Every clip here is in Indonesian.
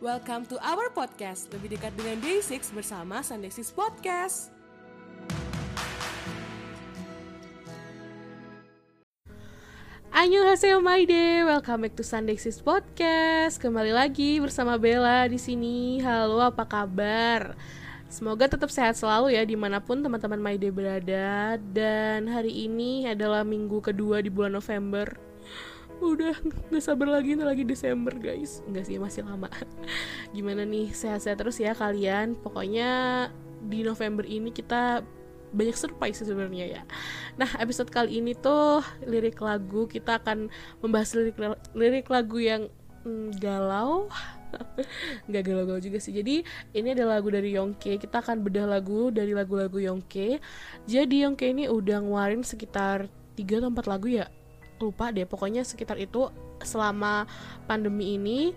Welcome to our podcast, lebih dekat dengan Day6 bersama Sunday 6 Podcast. Annyeonghaseyo my day, welcome back to Sunday 6 Podcast. Kembali lagi bersama Bella di sini. Halo, apa kabar? Semoga tetap sehat selalu ya di mana pun teman-teman My Day berada Dan hari ini adalah minggu kedua di bulan November Udah gak sabar lagi ini lagi Desember guys. Enggak sih masih lama. Gimana nih sehat-sehat terus ya kalian? Pokoknya di November ini kita banyak surprise sebenarnya ya. Nah episode kali ini tuh lirik lagu Kita akan membahas lirik, lirik lagu yang mm, galau. Nggak galau-galau juga sih. Jadi ini adalah lagu dari Yongke. Kita akan bedah lagu dari lagu-lagu Yongke. Jadi Yongke ini udah ngeluarin sekitar 3 atau 4 lagu ya lupa deh pokoknya sekitar itu selama pandemi ini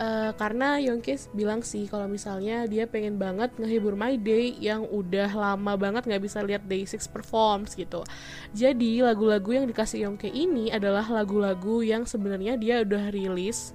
uh, karena Yongke bilang sih kalau misalnya dia pengen banget ngehibur My Day yang udah lama banget nggak bisa lihat Day Six performs gitu. Jadi lagu-lagu yang dikasih Yongke ini adalah lagu-lagu yang sebenarnya dia udah rilis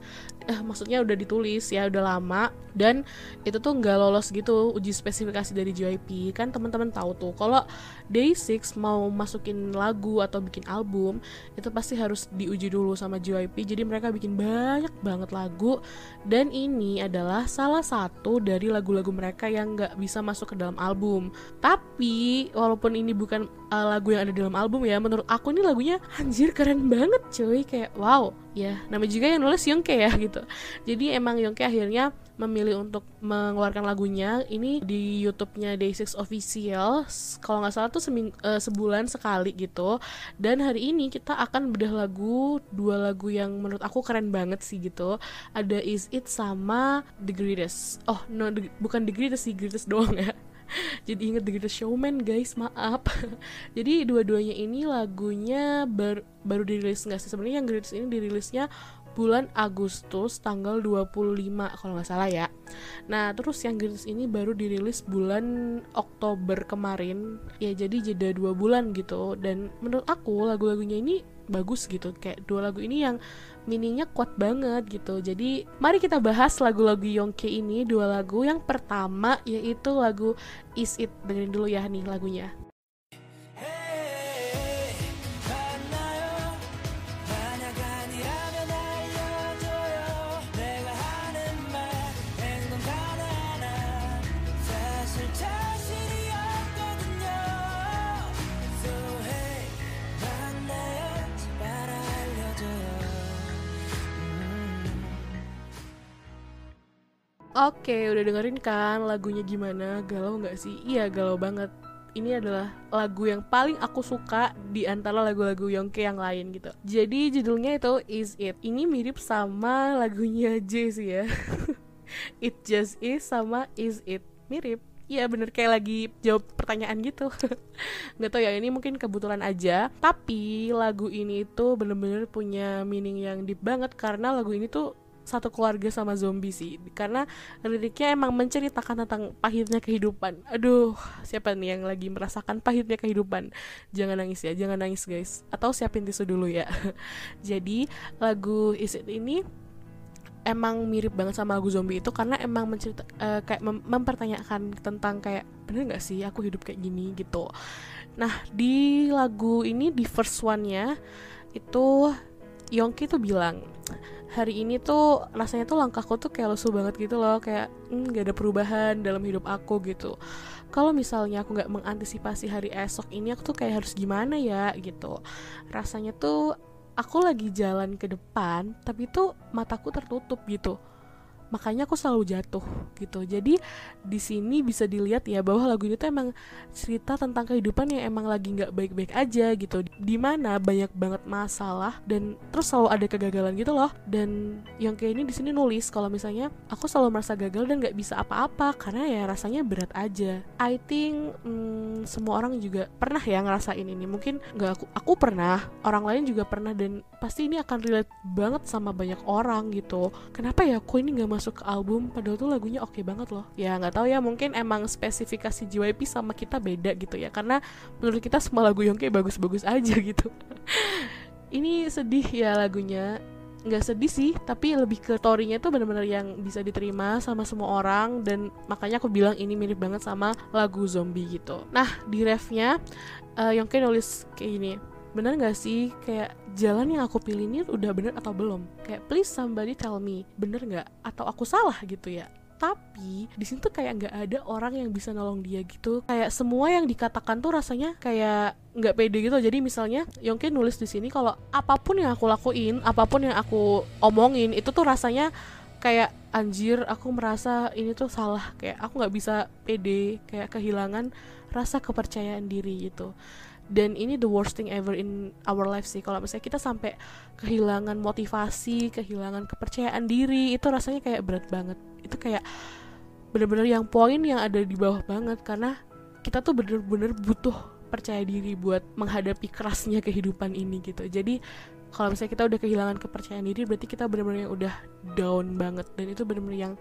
eh, maksudnya udah ditulis ya udah lama. Dan itu tuh nggak lolos gitu uji spesifikasi dari JYP kan teman-teman tahu tuh kalau Day6 mau masukin lagu atau bikin album itu pasti harus diuji dulu sama JYP jadi mereka bikin banyak banget lagu. Dan ini adalah salah satu dari lagu-lagu mereka yang nggak bisa masuk ke dalam album. Tapi walaupun ini bukan uh, lagu yang ada dalam album ya menurut aku ini lagunya anjir keren banget cuy. Kayak wow ya nama juga yang nulis Yongke ya gitu. Jadi emang Yongke akhirnya memilih untuk mengeluarkan lagunya. Ini di YouTube-nya Day6 Official. Kalau nggak salah tuh seming, uh, sebulan sekali gitu. Dan hari ini kita akan bedah lagu dua lagu yang menurut aku keren banget sih gitu. Ada Is It sama The Greatest. Oh no the, bukan The Greatest sih Greatest doang ya jadi inget The Greatest Showman guys maaf. Jadi dua-duanya ini lagunya bar baru dirilis nggak sih? Sebenarnya yang Greatest ini dirilisnya bulan Agustus tanggal 25 kalau nggak salah ya. Nah terus yang Greatest ini baru dirilis bulan Oktober kemarin. Ya jadi jeda dua bulan gitu. Dan menurut aku lagu-lagunya ini bagus gitu. Kayak dua lagu ini yang meaningnya kuat banget gitu. Jadi mari kita bahas lagu-lagu Yongke ini dua lagu. Yang pertama yaitu lagu Is It. Dengerin dulu ya nih lagunya Oke, udah dengerin kan lagunya gimana? Galau nggak sih? Iya, galau banget. Ini adalah lagu yang paling aku suka di antara lagu-lagu Yongke yang lain gitu. Jadi judulnya itu Is It. Ini mirip sama lagunya J sih ya. It Just Is sama Is It. Mirip. Iya bener kayak lagi jawab pertanyaan gitu Gak tau ya ini mungkin kebetulan aja Tapi lagu ini tuh bener-bener punya meaning yang deep banget Karena lagu ini tuh satu keluarga sama zombie sih. Karena liriknya emang menceritakan tentang pahitnya kehidupan. Aduh siapa nih yang lagi merasakan pahitnya kehidupan? Jangan nangis ya jangan nangis guys. Atau siapin tisu dulu ya. Jadi lagu Is It ini emang mirip banget sama lagu zombie itu karena emang mencerita uh, kayak mem mempertanyakan tentang kayak bener nggak sih aku hidup kayak gini? gitu. Nah di lagu ini di first one nya itu Yongki tuh bilang hari ini tuh rasanya tuh langkahku tuh kayak lesu banget gitu loh kayak gak ada perubahan dalam hidup aku gitu. Kalau misalnya aku nggak mengantisipasi hari esok ini aku tuh kayak harus gimana ya gitu. Rasanya tuh aku lagi jalan ke depan tapi tuh mataku tertutup gitu makanya aku selalu jatuh gitu. Jadi di sini bisa dilihat ya bahwa lagu ini tuh emang cerita tentang kehidupan yang emang lagi nggak baik-baik aja gitu. Di mana banyak banget masalah dan terus selalu ada kegagalan gitu loh. Dan yang kayak ini di sini nulis kalau misalnya aku selalu merasa gagal dan nggak bisa apa-apa karena ya rasanya berat aja. I think hmm, semua orang juga pernah ya ngerasain ini. Mungkin nggak aku aku pernah orang lain juga pernah dan pasti ini akan relate banget sama banyak orang gitu. Kenapa ya aku ini nggak masuk ke album padahal tuh lagunya oke okay banget loh. Ya nggak tahu ya mungkin emang spesifikasi JYP sama kita beda gitu ya karena menurut kita semua lagu Yongke bagus-bagus aja gitu. Ini sedih ya lagunya. Nggak sedih sih tapi lebih ke storynya itu benar-benar yang bisa diterima sama semua orang dan makanya aku bilang ini mirip banget sama lagu zombie gitu. Nah di refnya uh, Yongke nulis kayak gini bener gak sih? Kayak jalan yang aku pilih ini udah bener atau belum? Kayak please somebody tell me bener gak atau aku salah gitu ya? Tapi di sini tuh kayak nggak ada orang yang bisa nolong dia gitu. Kayak semua yang dikatakan tuh rasanya kayak nggak pede gitu. Jadi misalnya Yongke nulis di sini kalau apa pun yang aku lakuin apa pun yang aku omongin itu tuh rasanya kayak anjir aku merasa ini tuh salah. Kayak aku nggak bisa pede kayak kehilangan rasa kepercayaan diri gitu dan ini the worst thing ever in our life sih. Kalau misalnya kita sampai kehilangan motivasi kehilangan kepercayaan diri itu rasanya kayak berat banget. Itu kayak bener-bener yang poin yang ada di bawah banget karena kita tuh bener-bener butuh percaya diri buat menghadapi kerasnya kehidupan ini gitu. Jadi kalau misalnya kita udah kehilangan kepercayaan diri berarti kita bener-bener udah down banget. Dan itu bener-bener yang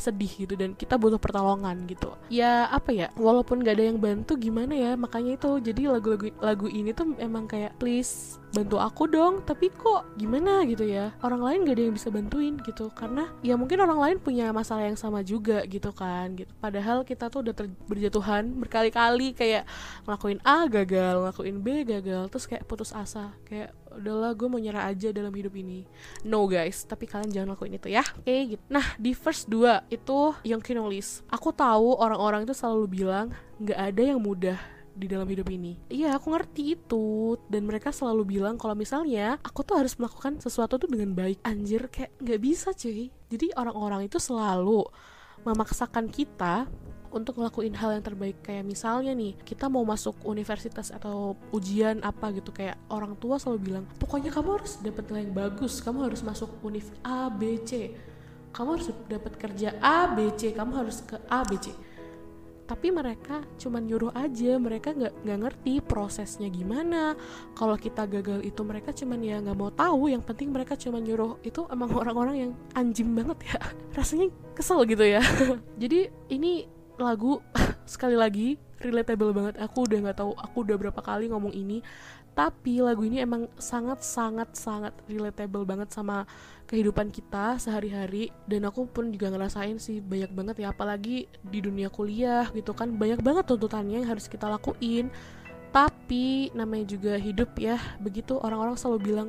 sedih gitu dan kita butuh pertolongan gitu. Ya apa ya walaupun gak ada yang bantu gimana ya makanya itu. Jadi lagu-lagu lagu ini tuh emang kayak please bantu aku dong. Tapi kok gimana gitu ya orang lain gak ada yang bisa bantuin gitu. Karena ya mungkin orang lain punya masalah yang sama juga gitu kan gitu. Padahal kita tuh udah berjatuhan berkali-kali kayak ngelakuin A gagal ngelakuin B gagal terus kayak putus asa. Kayak udahlah gue mau nyerah aja dalam hidup ini no guys tapi kalian jangan lakuin itu ya oke okay, gitu nah di first dua itu yang kinolis aku tahu orang-orang itu selalu bilang nggak ada yang mudah di dalam hidup ini. Iya, aku ngerti itu. Dan mereka selalu bilang kalau misalnya aku tuh harus melakukan sesuatu tuh dengan baik. Anjir, kayak nggak bisa cuy. Jadi orang-orang itu selalu memaksakan kita untuk ngelakuin hal yang terbaik. Kayak misalnya nih kita mau masuk universitas atau ujian apa gitu kayak orang tua selalu bilang pokoknya kamu harus dapat nilai yang bagus kamu harus masuk univ A B C. Kamu harus dapat kerja A B C kamu harus ke A B C. Tapi mereka cuma nyuruh aja mereka nggak nggak ngerti prosesnya gimana. Kalau kita gagal itu mereka cuma ya nggak mau tahu yang penting mereka cuma nyuruh. Itu emang orang-orang yang anjing banget ya. Rasanya kesel gitu ya. Jadi ini lagu sekali lagi relatable banget. Aku udah nggak tahu aku udah berapa kali ngomong ini tapi lagu ini emang sangat sangat sangat relatable banget sama kehidupan kita sehari-hari. Dan aku pun juga ngerasain sih banyak banget ya apalagi di dunia kuliah gitu kan banyak banget tuntutannya yang harus kita lakuin. Tapi namanya juga hidup ya begitu orang-orang selalu bilang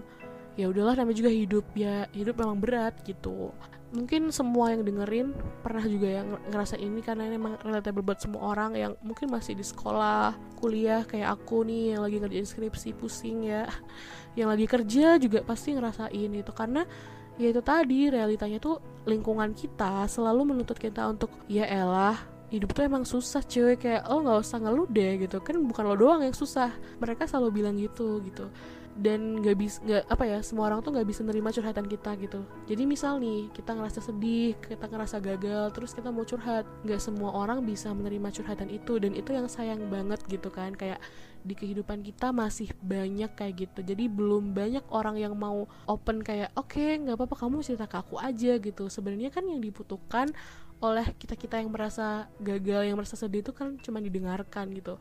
ya udahlah namanya juga hidup ya hidup memang berat gitu mungkin semua yang dengerin pernah juga yang ngerasa ini karena ini emang relatable buat semua orang yang mungkin masih di sekolah kuliah kayak aku nih yang lagi ngerjain skripsi pusing ya. Yang lagi kerja juga pasti ngerasain itu karena ya itu tadi realitanya tuh lingkungan kita selalu menuntut kita untuk ya elah hidup tuh emang susah cuy kayak oh nggak usah ngeluh deh gitu. Kan bukan lo doang yang susah mereka selalu bilang gitu gitu dan nggak bisa nggak apa ya semua orang tuh nggak bisa nerima curhatan kita gitu. Jadi misal nih kita ngerasa sedih kita ngerasa gagal terus kita mau curhat. Nggak semua orang bisa menerima curhatan itu dan itu yang sayang banget gitu kan. Kayak di kehidupan kita masih banyak kayak gitu. Jadi belum banyak orang yang mau open kayak oke okay, nggak apa-apa kamu cerita ke aku aja gitu. Sebenarnya kan yang dibutuhkan oleh kita kita yang merasa gagal yang merasa sedih itu kan cuma didengarkan gitu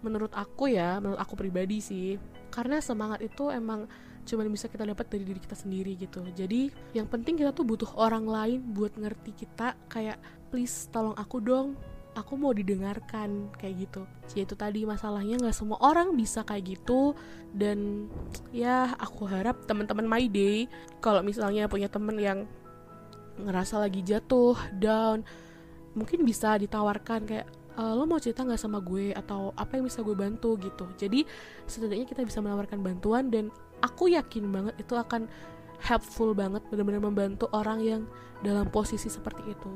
menurut aku ya menurut aku pribadi sih. Karena semangat itu emang cuma bisa kita dapat dari diri kita sendiri gitu. Jadi yang penting kita tuh butuh orang lain buat ngerti kita. Kayak please tolong aku dong. Aku mau didengarkan. Kayak gitu. Ya itu tadi masalahnya nggak semua orang bisa kayak gitu. Dan ya aku harap teman-teman my day kalau misalnya punya temen yang ngerasa lagi jatuh down mungkin bisa ditawarkan kayak uh, lo mau cerita nggak sama gue atau apa yang bisa gue bantu gitu. Jadi setidaknya kita bisa menawarkan bantuan dan aku yakin banget itu akan helpful banget benar-benar membantu orang yang dalam posisi seperti itu.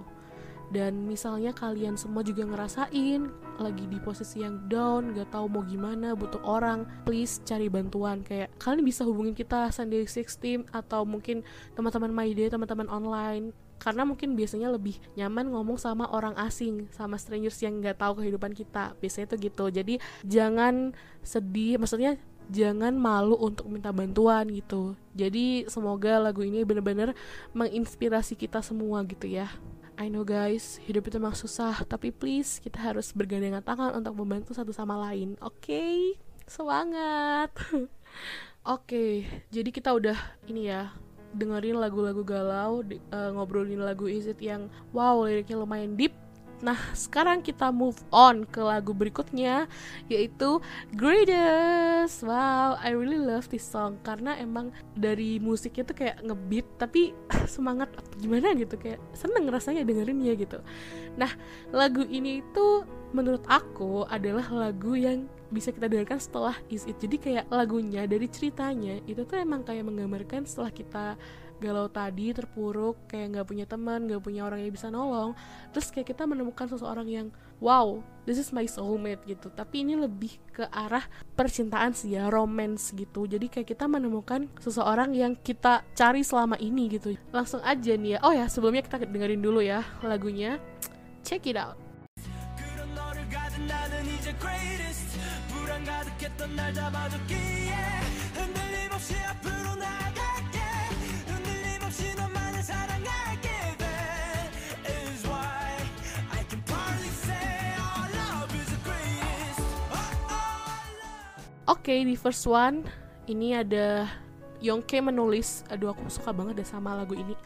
Dan misalnya kalian semua juga ngerasain lagi di posisi yang down gak tahu mau gimana butuh orang please cari bantuan. Kayak kalian bisa hubungin kita Sunday Six Team atau mungkin teman-teman My Day teman-teman online karena mungkin biasanya lebih nyaman ngomong sama orang asing sama strangers yang nggak tahu kehidupan kita biasanya itu gitu jadi jangan sedih maksudnya jangan malu untuk minta bantuan gitu jadi semoga lagu ini bener-bener menginspirasi kita semua gitu ya I know guys, hidup itu memang susah, tapi please kita harus bergandengan tangan untuk membantu satu sama lain. Oke, okay? semangat. Oke, okay, jadi kita udah ini ya dengerin lagu-lagu galau di, uh, ngobrolin lagu Is It yang wow liriknya lumayan deep Nah, sekarang kita move on ke lagu berikutnya yaitu Greatest. Wow, I really love this song karena emang dari musiknya tuh kayak ngebeat tapi semangat gimana gitu kayak seneng rasanya dengerinnya gitu. Nah, lagu ini itu menurut aku adalah lagu yang bisa kita dengarkan setelah Is It. Jadi kayak lagunya dari ceritanya itu tuh emang kayak menggambarkan setelah kita galau tadi terpuruk kayak nggak punya teman nggak punya orang yang bisa nolong terus kayak kita menemukan seseorang yang wow this is my soulmate gitu. Tapi ini lebih ke arah percintaan sih ya romance gitu. Jadi kayak kita menemukan seseorang yang kita cari selama ini gitu. Langsung aja nih ya. Oh ya sebelumnya kita dengerin dulu ya lagunya. Check it out Oke, okay, di first one ini ada Yongke menulis, aduh aku suka banget deh sama lagu ini.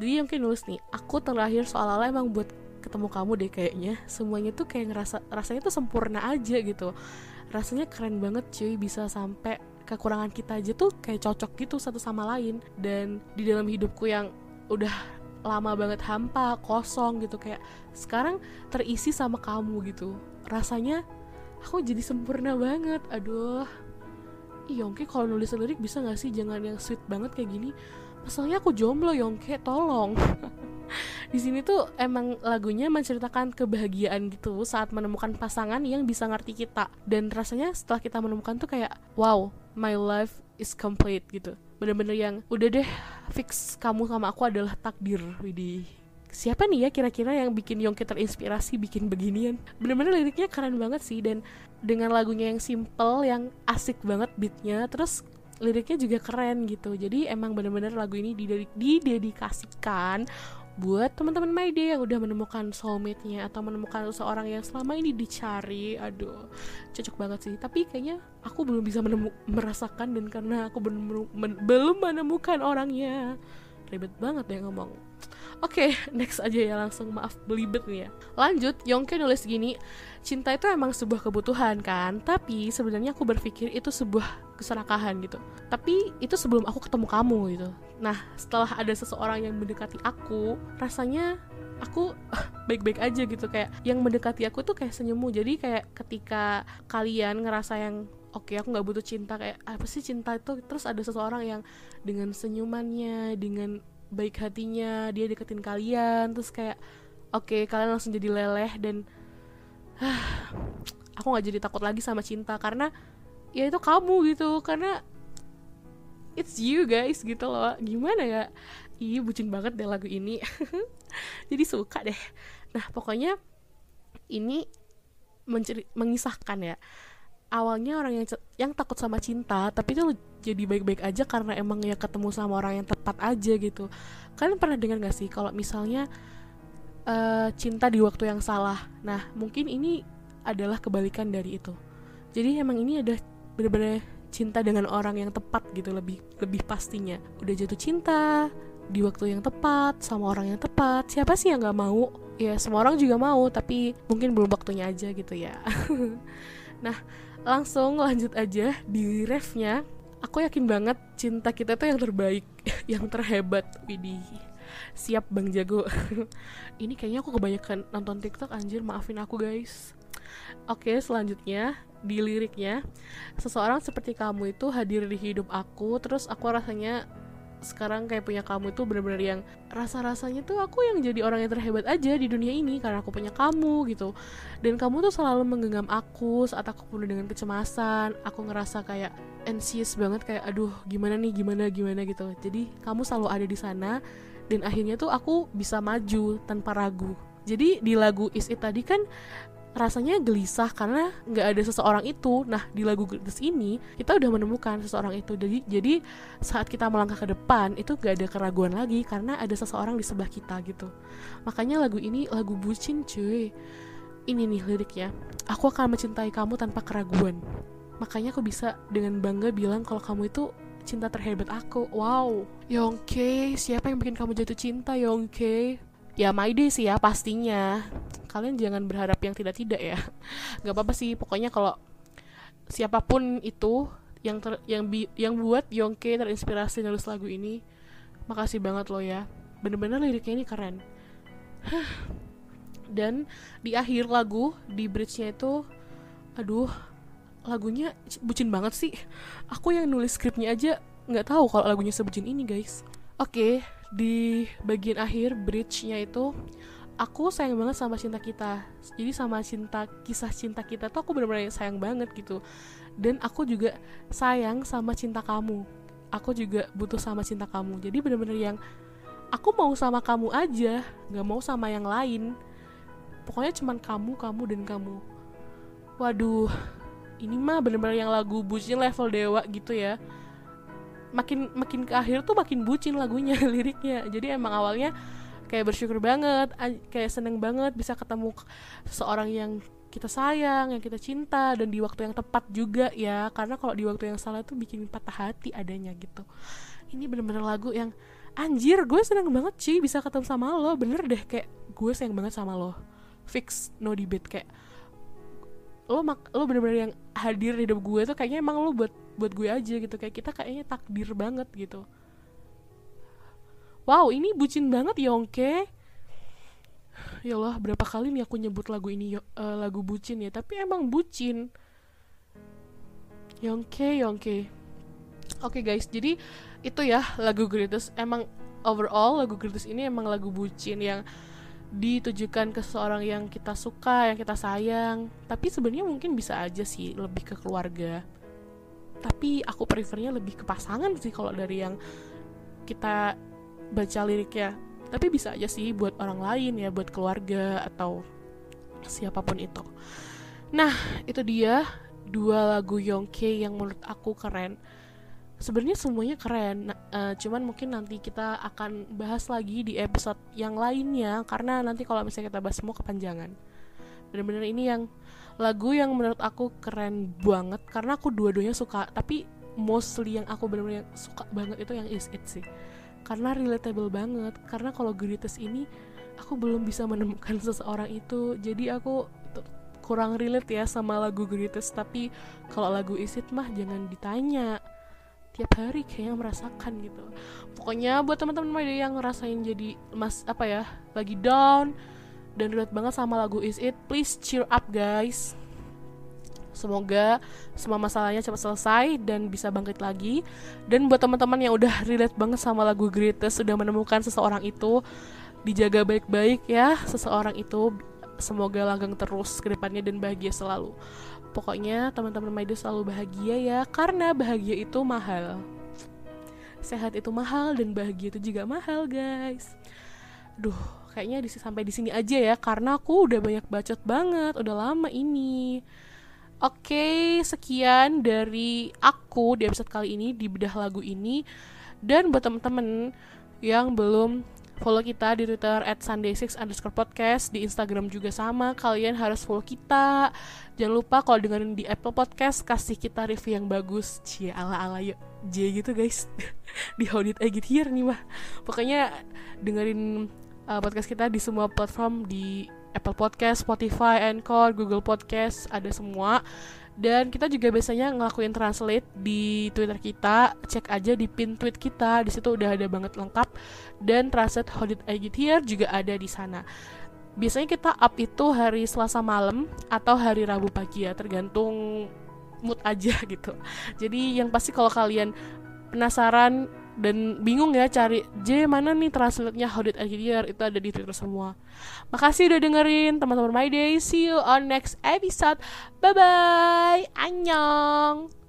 Jadi Yongke nulis nih, aku terakhir seolah-olah emang buat ketemu kamu deh kayaknya. Semuanya tuh kayak ngerasa rasanya tuh sempurna aja gitu. Rasanya keren banget cuy bisa sampai kekurangan kita aja tuh kayak cocok gitu satu sama lain. Dan di dalam hidupku yang udah lama banget hampa, kosong gitu kayak sekarang terisi sama kamu gitu. Rasanya aku jadi sempurna banget. Aduh. Ih, Yongke kalau nulis lirik bisa gak sih? Jangan yang sweet banget kayak gini. Masalahnya aku jomblo Yongke tolong di sini tuh emang lagunya menceritakan kebahagiaan gitu saat menemukan pasangan yang bisa ngerti kita. Dan rasanya setelah kita menemukan tuh kayak wow my life is complete gitu. Bener-bener yang udah deh fix kamu sama aku adalah takdir. Widih. Siapa nih ya kira-kira yang bikin Yongki terinspirasi bikin beginian? Bener-bener liriknya keren banget sih dan dengan lagunya yang simple yang asik banget beatnya terus liriknya juga keren gitu. Jadi emang bener-bener lagu ini didedikasikan buat teman-teman My Day yang udah menemukan soulmate-nya atau menemukan seseorang yang selama ini dicari. Aduh cocok banget sih. Tapi kayaknya aku belum bisa menemu merasakan dan karena aku belum belum menemukan orangnya. Ribet banget ya ngomong Oke, okay, next aja ya langsung maaf belibet nih ya. Lanjut, Yongke nulis gini, cinta itu emang sebuah kebutuhan kan, tapi sebenarnya aku berpikir itu sebuah keserakahan gitu. Tapi itu sebelum aku ketemu kamu gitu. Nah, setelah ada seseorang yang mendekati aku, rasanya aku baik-baik aja gitu kayak yang mendekati aku tuh kayak senyummu. Jadi kayak ketika kalian ngerasa yang oke okay, aku nggak butuh cinta kayak apa sih cinta itu terus ada seseorang yang dengan senyumannya dengan baik hatinya dia deketin kalian terus kayak oke okay, kalian langsung jadi leleh dan uh, aku nggak jadi takut lagi sama cinta karena ya itu kamu gitu karena it's you guys gitu loh. Gimana ya? Iya bucin banget deh lagu ini. Jadi suka deh. Nah pokoknya ini menceri mengisahkan ya awalnya orang yang yang takut sama cinta tapi itu jadi baik-baik aja karena emang ya ketemu sama orang yang tepat aja gitu. Kalian pernah dengar gak sih kalau misalnya uh, cinta di waktu yang salah? Nah mungkin ini adalah kebalikan dari itu. Jadi emang ini ada bener-bener cinta dengan orang yang tepat gitu lebih lebih pastinya. Udah jatuh cinta di waktu yang tepat sama orang yang tepat. Siapa sih yang nggak mau? Ya semua orang juga mau tapi mungkin belum waktunya aja gitu ya. Nah langsung lanjut aja di refnya. Aku yakin banget cinta kita tuh yang terbaik yang terhebat Widih siap bang jago. Ini kayaknya aku kebanyakan nonton tiktok anjir. Maafin aku guys. Oke selanjutnya di liriknya. Seseorang seperti kamu itu hadir di hidup aku terus aku rasanya sekarang kayak punya kamu itu bener-bener yang rasa-rasanya tuh aku yang jadi orang yang terhebat aja di dunia ini karena aku punya kamu gitu. Dan kamu tuh selalu menggenggam aku saat aku penuh dengan kecemasan aku ngerasa kayak anxious banget kayak aduh gimana nih gimana gimana gitu. Jadi kamu selalu ada di sana dan akhirnya tuh aku bisa maju tanpa ragu. Jadi di lagu Is It tadi kan rasanya gelisah karena nggak ada seseorang itu. Nah di lagu Greatest ini kita udah menemukan seseorang itu. Jadi jadi saat kita melangkah ke depan itu nggak ada keraguan lagi karena ada seseorang di sebelah kita gitu. Makanya lagu ini lagu bucin cuy. Ini nih liriknya. Aku akan mencintai kamu tanpa keraguan. Makanya aku bisa dengan bangga bilang kalau kamu itu cinta terhebat aku wow Yongke siapa yang bikin kamu jatuh cinta Yongke ya my day sih ya pastinya. Kalian jangan berharap yang tidak-tidak ya. Nggak apa-apa sih pokoknya kalau siapa pun itu yang ter, yang bi, yang buat Yongke terinspirasi nulis lagu ini makasih banget lo ya. Bener-bener liriknya ini keren. Dan di akhir lagu di bridge-nya itu aduh lagunya bucin banget sih. Aku yang nulis skripnya aja nggak tahu kalau lagunya sebucin ini guys. Oke. okay, di bagian akhir bridge-nya itu aku sayang banget sama cinta kita. Jadi sama cinta kisah cinta kita tuh aku benar-benar sayang banget gitu. Dan aku juga sayang sama cinta kamu. Aku juga butuh sama cinta kamu. Jadi benar-benar yang aku mau sama kamu aja nggak mau sama yang lain. Pokoknya cuman kamu kamu dan kamu. Waduh ini mah bener-bener yang lagu bucin level dewa gitu ya makin makin ke akhir tuh makin bucin lagunya liriknya. Jadi emang awalnya kayak bersyukur banget kayak seneng banget bisa ketemu seseorang yang kita sayang yang kita cinta dan di waktu yang tepat juga ya. Karena kalau di waktu yang salah tuh bikin patah hati adanya gitu. Ini bener-bener lagu yang anjir gue seneng banget sih bisa ketemu sama lo. Bener deh kayak gue sayang banget sama lo. Fix no debate kayak lo mak lo bener-bener yang hadir di hidup gue tuh kayaknya emang lo buat buat gue aja gitu. Kayak kita kayaknya takdir banget gitu. Wow ini bucin banget Yongke. Ya Allah berapa kali nih aku nyebut lagu ini uh, lagu bucin ya. Tapi emang bucin. Yongke Yongke. Oke okay, guys jadi itu ya lagu Greatest. Emang overall lagu Greatest ini emang lagu bucin yang ditujukan ke seorang yang kita suka, yang kita sayang. Tapi sebenarnya mungkin bisa aja sih lebih ke keluarga. Tapi aku prefernya lebih ke pasangan sih kalau dari yang kita baca liriknya. Tapi bisa aja sih buat orang lain ya, buat keluarga atau siapa pun itu. Nah, itu dia dua lagu Yongke yang menurut aku keren sebenarnya semuanya keren uh, cuman mungkin nanti kita akan bahas lagi di episode yang lainnya karena nanti kalau misalnya kita bahas semua kepanjangan bener-bener ini yang lagu yang menurut aku keren banget karena aku dua-duanya suka tapi mostly yang aku bener-bener suka banget itu yang is it sih. Karena relatable banget karena kalau Greatest ini aku belum bisa menemukan seseorang itu. Jadi aku kurang relate ya sama lagu Greatest tapi kalau lagu is it mah jangan ditanya. Tiap hari kayaknya merasakan gitu. Pokoknya buat teman-teman yang ngerasain jadi mas apa ya lagi down dan relate banget sama lagu Is It please cheer up guys Semoga semua masalahnya cepat selesai dan bisa bangkit lagi. Dan buat teman-teman yang udah relate banget sama lagu Greatest, sudah menemukan seseorang itu, dijaga baik-baik ya seseorang itu. Semoga langgeng terus ke depannya dan bahagia selalu. Pokoknya teman-teman Maida selalu bahagia ya karena bahagia itu mahal. Sehat itu mahal dan bahagia itu juga mahal, guys. Duh, kayaknya di, sampai di sini aja ya karena aku udah banyak bacot banget, udah lama ini. Oke, sekian dari aku di episode kali ini di bedah lagu ini. Dan buat teman-teman yang belum follow kita di Twitter at Sunday6 underscore podcast di Instagram juga sama kalian harus follow kita. Jangan lupa kalau dengerin di Apple Podcast kasih kita review yang bagus. Cie ala ala yuk. J gitu guys. Di How Did I Get Here nih mah. Pokoknya dengerin uh, podcast kita di semua platform di Apple Podcast, Spotify, Anchor, Google Podcast ada semua. Dan kita juga biasanya ngelakuin translate di Twitter kita. Cek aja di pin tweet kita. Di situ udah ada banget lengkap. Dan translate how did I get here juga ada di sana. Biasanya kita up itu hari Selasa malam atau hari Rabu pagi ya. Tergantung mood aja gitu. Jadi yang pasti kalau kalian penasaran dan bingung ya cari J mana nih translate-nya How Did I Get Here itu ada di Twitter semua. Makasih udah dengerin teman-teman My Day. See you on next episode. Bye bye. Annyeong.